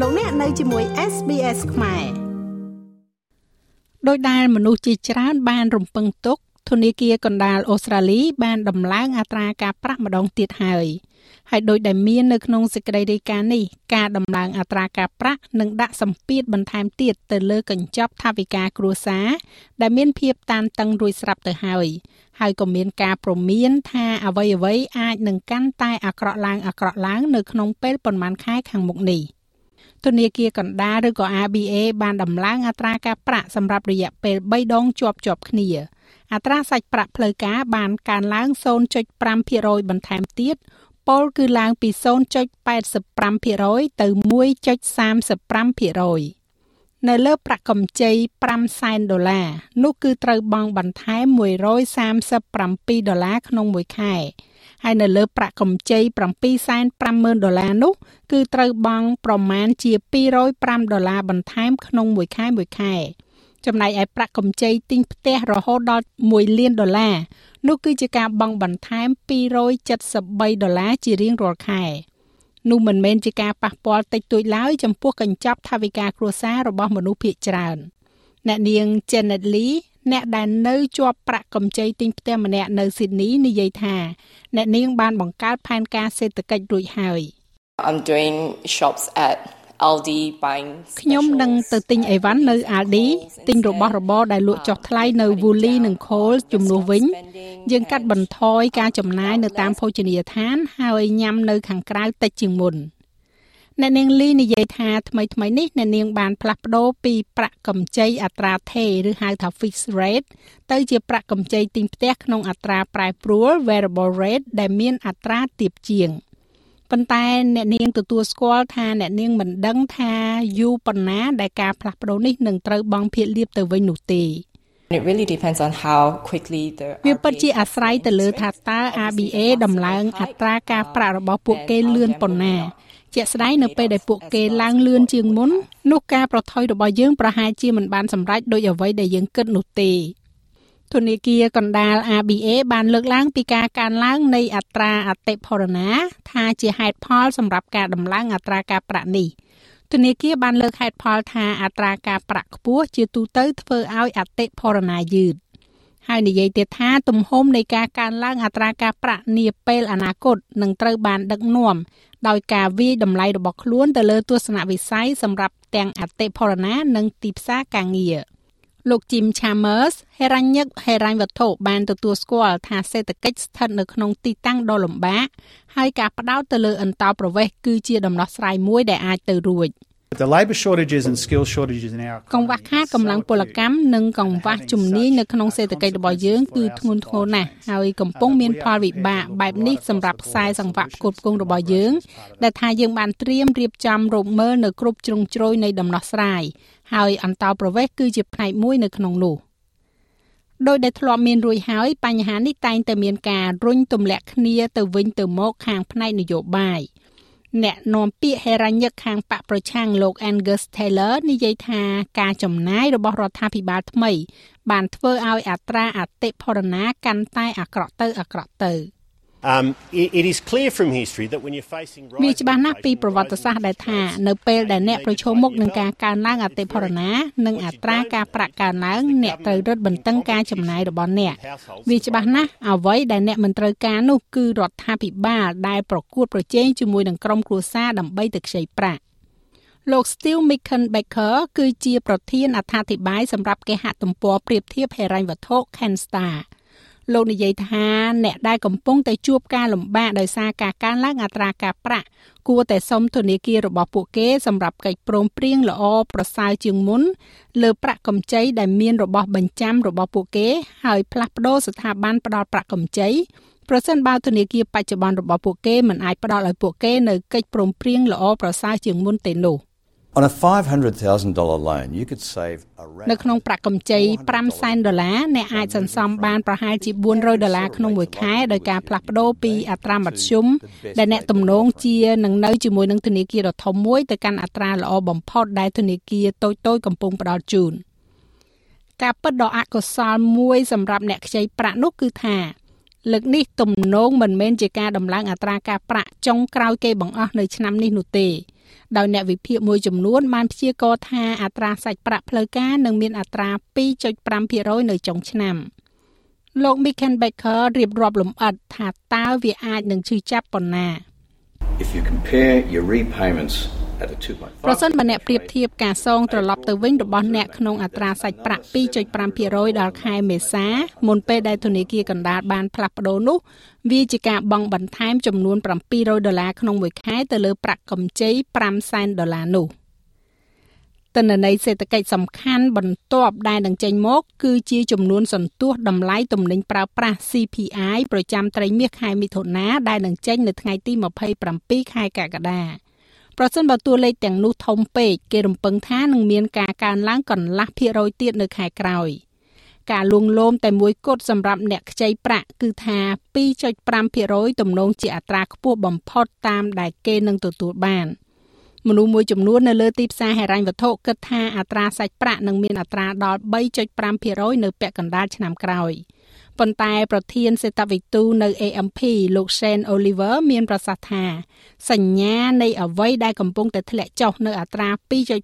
លោកអ្នកនៅជាមួយ SBS ខ្មែរដោយដែលមនុស្សជាច្រើនបានរំពឹងទុកធនាគារកណ្ដាលអូស្ត្រាលី បានដំឡើងអត្រាការប្រាក់ម្ដងទៀតហើយហើយដោយដែលមាននៅក្នុងសេចក្តីរាយការណ៍នេះការដំឡើងអត្រាការប្រាក់នឹងដាក់សម្ពាធបន្ថែមទៀតទៅលើកញ្ចប់ថវិកាគ្រួសារដែលមានភាពតានតឹងរួចស្រាប់ទៅហើយហើយក៏មានការព្រមានថាអ្វីអ្វីអាចនឹងកាន់តែអាក្រក់ឡើងអាក្រក់ឡើងនៅក្នុងពេលប្រមាណខែខាងមុខនេះ ធនាគារកណ្ដាលឬក៏ ABA បានដំឡើងអត្រាការប្រាក់សម្រាប់រយៈពេល3ដងជាប់ជាប់គ្នាអត្រាសាច់ប្រាក់ផ្លូវការបានកើនឡើង0.5%បន្ថែមទៀតពលគឺឡើងពី0.85%ទៅ1.35% នៅលើប្រាក់កម្ចី5សែនដុល្លារនោះគឺត្រូវបង់បន្ថែម137ដុល្លារក្នុងមួយខែហើយនៅលើប្រាក់កម្ចី7សែន50,000ដុល្លារនោះ គឺត្រូវបង់ប្រមាណជា205ដុល្លារបន្ថែមក្នុងមួយខែមួយខែចំណែកឯប្រាក់កម្ចីទិញផ្ទះរហូតដល់1លានដុល្លារនោះគឺជាការបង់បន្ថែម273ដុល្លារជារៀងរាល់ខែ នោះមិនមែនជាការប៉ះពាល់តិចតួចឡើយចំពោះកញ្ចប់ថវិកាគ្រួសាររបស់មនុស្សភាគច្រើនអ្នកនាង Janet Lee អ្នកដែលនៅជាប់ប្រាក់កម្ចីទិញផ្ទះម្នាក់នៅស៊ីដនីនិយាយថាអ្នកនាងបានបង្កើតផែនការសេដ្ឋកិច្ចរួចហើយ I'm doing shops at Aldi buying ខ្ញុំនឹងទៅទិញអីវ៉ាន់នៅ Aldi ទិញរបស់របរដែលលក់ចុះថ្លៃនៅ Woolly និង Coles ជំនួសវិញ យើងកាត់បន្ថយការចំណាយនៅតាមភោជនីយដ្ឋាន ហើយញ៉ាំនៅខាងក្រៅតិចជាងមុនអ្នកនាងលីនិយាយថាថ្មីថ្មីនេះអ្នកនាងបានផ្លាស់ប្ដូរពីប្រាក់កម្ចីអត្រាថេរឬហៅថា fixed rate ទៅជាប្រាក់កម្ចីទិញផ្ទះក្នុងអត្រាប្រែប្រួល variable rate ដែលមានអត្រាទាបជាង ប៉ុន្តែអ្នកនាងទទួលស្គាល់ថាអ្នកនាងមិនដឹងថាយូរប៉ុណ្ណាដែលការផ្លាស់ប្ដូរនេះនឹងត្រូវបង់ភាគលាភទៅវិញនោះទេ It really depends on how quickly the វាពិតជាអាស្រ័យទៅលើថាតើ ABA ដំឡើងអត្រាការប្រាក់របស់ពួកគេលឿនប៉ុណ្ណាជាក់ស្ដែងនៅពេលដែលពួកគេឡើងលឿនជាងមុននោះការប្រថុយរបស់យើងប្រហែលជាមិនបានសម្រេចដោយអ្វីដែលយើងគិតនោះទេ ធនាគារកណ្ដាល ABA បានលើកឡើងពីការកើនឡើងនៃអត្រាអតិផរណាថាជាហេតុផលសម្រាប់ការដំឡើងអត្រាការប្រាក់នេះធនាគារបានលើកហេតុផលថាអត្រាការប្រាក់ខ្ពស់ជាទូទៅធ្វើឲ្យអតិផរណាយឺតហើយនិយាយទៀតថាទំហំនៃការកើនឡើងអត្រាការប្រាក់នាពេលអនាគតនឹងត្រូវបានដឹកនាំដោយការវាយតម្លៃរបស់ខ្លួនទៅលើទស្សនវិស័យសម្រាប់ទាំងអតិផរណានិងទីផ្សារការងារ លោក Jim Chalmers ហេរញ្ញិកហេរញ្ញវត្ថុបានទទួលស្គាល់ថាសេដ្ឋកិច្ចស្ថិតនៅក្នុងទីតាំងដ៏លំបាកហើយការផ្ដោតទៅលើអន្តោប្រវេសន៍គឺជាដំណោះស្រាយមួយដែលអាចទៅរួច។ The labour shortages and skill shortages in our កង្វះខាតកម្លាំងពលកម្មនិងកង្វះជំនាញនៅក្នុងសេដ្ឋកិច្ចរបស់យើងគឺធ្ងន់ធ្ងរណាស់ហើយកំពុងមានផលវិបាកបែបនេះសម្រាប់ខ្សែសង្វាក់ផ្គត់ផ្គង់របស់យើងដែលថាយើងបានត្រៀមរៀបចំរកមើលនៅគ្រប់ជ្រុងជ្រោយនៃដំណោះស្រាយ ហើយអន្តោប្រវេសន៍គឺជាផ្នែកមួយនៅក្នុងនោះដោយដែលធ្លាប់មានរួចហើយបញ្ហានេះតែងតែមានការរុញទម្លាក់គ្នាទៅវិញទៅមកខាងផ្នែកនយោបាយ។អ្នកនាំពាក្យហេរញ្ញិកខាងបកប្រឆាំងលោក Angus Taylor និយាយថាការចំណាយរបស់រដ្ឋាភិបាលថ្មី បានធ្វើឲ្យអត្រាអតិផរណាកាន់តែអាក្រក់ទៅអាក្រក់ទៅ Um it is clear from history that when you're facing វាច្បាស់ណាស់ពីប្រវត្តិសាស្ត្រដែលថានៅពេលដែលអ្នកប្រឈមមុខនឹងការកើនឡើងអតិផរណានិងអត្រាការប្រាក់កើនឡើងអ្នកត្រូវរឹតបន្តឹងការចំណាយរបស់អ្នកវាច្បាស់ណាស់អ្វីដែលអ្នកមិនត្រូវការនោះគឺរដ្ឋាភិបាលដែលប្រកួតប្រជែងជាមួយនឹងក្រុមគ្រួសារដើម្បីទៅខ្ចីប្រាក់លោក Steve Mickenbacker គឺជាប្រធានអត្ថាធិប្បាយសម្រាប់គេហទំព័រប្រៀបធៀបហិរញ្ញវត្ថុ Kenstar លោកនិយាយថាអ្នកដែលកំពុងតែជួបការលំបាកដោយសារការកើនឡើងអត្រាការប្រាក់គួរតែសុំធនាគាររបស់ពួកគេសម្រាប់កិច្ចព្រមព្រៀងល្អប្រសើរជាងមុន លើប្រាក់កម្ចីដែលមានរបស់បញ្ចាំរបស់ពួកគេ ហើយផ្លាស់ប្ដូរស្ថាប័នផ្ដល់ប្រាក់កម្ចីប្រសិនបើធនាគារបច្ចុប្បន្នរបស់ពួកគេមិនអាចផ្ដល់ឲ្យពួកគេនៅកិច្ចព្រមព្រៀងល្អប្រសើរជាងមុនទេនោះ។ On a $500,000 loan you could save around នៅក្នុងប្រាក់កម្ចី5សែនដុល្លារអ្នកអាចសន្សំបានប្រហែលជា400ដុល្លារក្នុងមួយខែដោយការផ្លាស់ប្ដូរពីអត្រាមធ្យមដែលអ្នកទំនងជានឹងនៅជាមួយនឹងធនាគារដ៏ធំមួយទៅកាន់អត្រាល្អបំផុតដែលធនាគារតូចៗកំពុងផ្ដល់ជូនការពិតដ៏អកុសលមួយសម្រាប់អ្នកខ្ចីប្រាក់នោះគឺថាលើកនេះទំនងមិនមែនជាការដំឡើងអត្រាការប្រាក់ចុងក្រោយគេបង្អស់នៅឆ្នាំនេះនោះទេ ដោយអ្នកវិភាគមួយចំនួនបានព្យាករណ៍ថាអត្រាសាច់ប្រាក់ផ្លូវការនឹងមានអត្រា2.5%នៅចុងឆ្នាំលោក Michael Baker រៀបរាប់លម្អិតថាតើវាអាចនឹងឈឺចាប់ប៉ុណ្ណា If you compare your repayments ប្រសិនបើអ្នកប្រៀបធៀបការសងត្រឡប់ទៅវិញរបស់អ្នកក្នុងអត្រាសាច់ប្រាក់2.5%ដល់ខែមេសាមុនពេលដែលធនាគារកណ្ដាលបានផ្លាស់ប្ដូរនោះវាជាការបង់បន្ថែមចំនួន700ដុល្លារក្នុងមួយខែទៅលើប្រាក់កម្ចី5សែនដុល្លារនោះទិន្នន័យសេដ្ឋកិច្ចសំខាន់បន្ទាប់ដែលនឹងចេញមក គឺជាចំនួនសន្ទុះតម្លៃទំនិញប្រើប្រាស់ CPI ប្រចាំត្រីមាសខែមិថុនាដែលនឹងចេញនៅថ្ងៃទី27ខែកក្កដា ប្រសិនបើតួលេខទាំងនោះធំពេកគេរំពឹងថានឹងមានការកើនឡើងកន្លះភាគរយទៀតនៅខែក្រោយការលួងលោមតែមួយគត់សម្រាប់អ្នកខ្ចីប្រាក់គឺថា2.5%ទំនងជាអត្រាខ្ពស់បំផុតតាមដែលគេនឹងទទួលបានមនុស្សមួយចំនួននៅលើទីផ្សារហិរញ្ញវត្ថុគិតថាអត្រាសាច់ប្រាក់នឹងមានអត្រាដល់3.5%នៅពាក់កណ្ដាលឆ្នាំក្រោយ។ ប៉ុន្តែប្រធានសេដ្ឋវិទូនៅ AMP លោក Shane Oliver មានប្រសាសន៍ថាសញ្ញានៃអ្វីដែលកំពុងតែធ្លាក់ចុះនៅអត្រា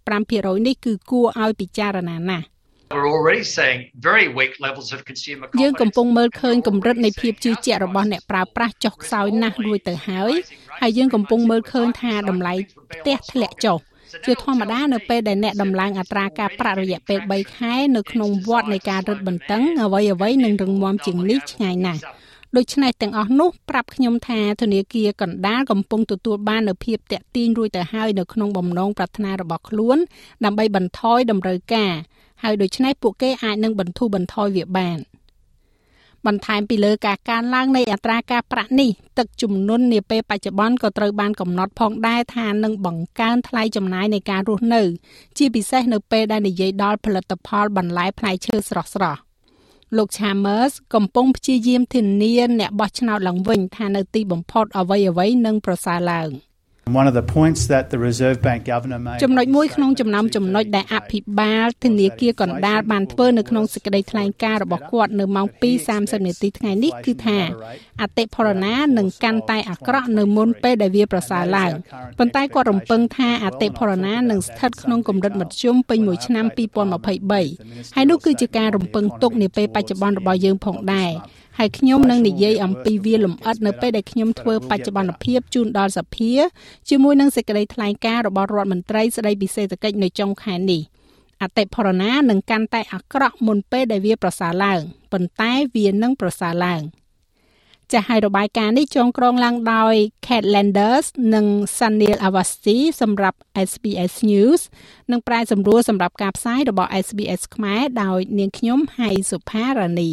2.5%នេះគឺគួរឲ្យពិចារណាណាស់ We're already seeing very weak levels of consumer confidence. យើងកំពុងមើលឃើញកម្រិតនៃភាពជឿជាក់របស់អ្នកប្រើប្រាស់ចុះខ្សោយណាស់រួចទៅហើយហើយយើងកំពុងមើលឃើញថាតម្លៃផ្ទះធ្លាក់ចុះ ជាធម្មតានៅពេលដែលអ្នកដំឡើងអត្រាការប្រាក់រយៈពេល3ខែនៅក្នុងវដ្តនៃការរឹតបន្តឹងអ្វីអ្វីនឹងរងមាំជាងនេះឆ្ងាយណាស់ដូច្នេះទាំងអស់នោះប្រាប់ខ្ញុំថាធនាគារកណ្ដាលកំពុងទទួលបាននូវភាពតាក់ទាញរួចទៅហើយនៅក្នុងបំណងប្រាថ្នារបស់ខ្លួន ដើម្បីបន្ថយតម្រូវការហើយដូច្នេះពួកគេអាចនឹងបន្ធូរបន្ថយវាបាន។ បន្ថែមពីលើការកើនឡើងនៃអត្រាការប្រាក់នេះទឹកជំនន់នាពេលបច្ចុប្បន្នក៏ត្រូវបានកំណត់ផងដែរថានឹងបង្កើនថ្លៃចំណាយនៃការរស់នៅ ជាពិសេសនៅពេលដែលនិយាយដល់ផលិតផលបន្លែផ្លែឈើស្រស់ស្រស់លោក Chambers កំពុងព្យាយាមធានាអ្នកបោះឆ្នោតឡើងវិញថានៅទីបំផុតអ្វីៗនឹងប្រសើរឡើង។ One of the points that the Reserve Bank Governor made ចំណុចមួយក្នុងចំណោមចំណុចដែលអភិបាលធនាគារកណ្ដាលបានធ្វើនៅក្នុងសេចក្តីថ្លែងការណ៍របស់គាត់នៅម៉ោង2:30នាទីថ្ងៃនេះគឺថាអតិផរណានឹងកាន់តែអាក្រក់នៅមុនពេលដែលវាប្រសើរឡើងប៉ុន្តែគាត់រំពឹងថាអតិផរណានឹងស្ថិតក្នុងកម្រិតមធ្យមពេញមួយឆ្នាំ2023ហើយនោះគឺជាការរំពឹងទុកនាពេលបច្ចុប្បន្នរបស់យើងផងដែរ ហើយខ្ញុំនឹងនិយាយអំពីវាលម្អិតនៅពេលដែលខ្ញុំធ្វើបច្ចុប្បន្នភាពជូនដល់សភាជាមួយនឹងសេចក្តីថ្លែងការណ៍របស់រដ្ឋមន្ត្រីស្តីពីសេដ្ឋកិច្ចនៅចុងខែនេះអតិផរណានឹងកាន់តែអាក្រក់មុនពេលដែលវាប្រសើរឡើងប៉ុន្តែវានឹងប្រសើរឡើងចាស់ឲ្យរបាយការណ៍នេះចងក្រងឡើងដោយ Cat Landers និង Sanil Awasthi សម្រាប់ SBS News និងប្រាយសម្រួលសម្រាប់ការផ្សាយរបស់ SBS ខ្មែរដោយនាងខ្ញុំហៃសុផារ៉ានី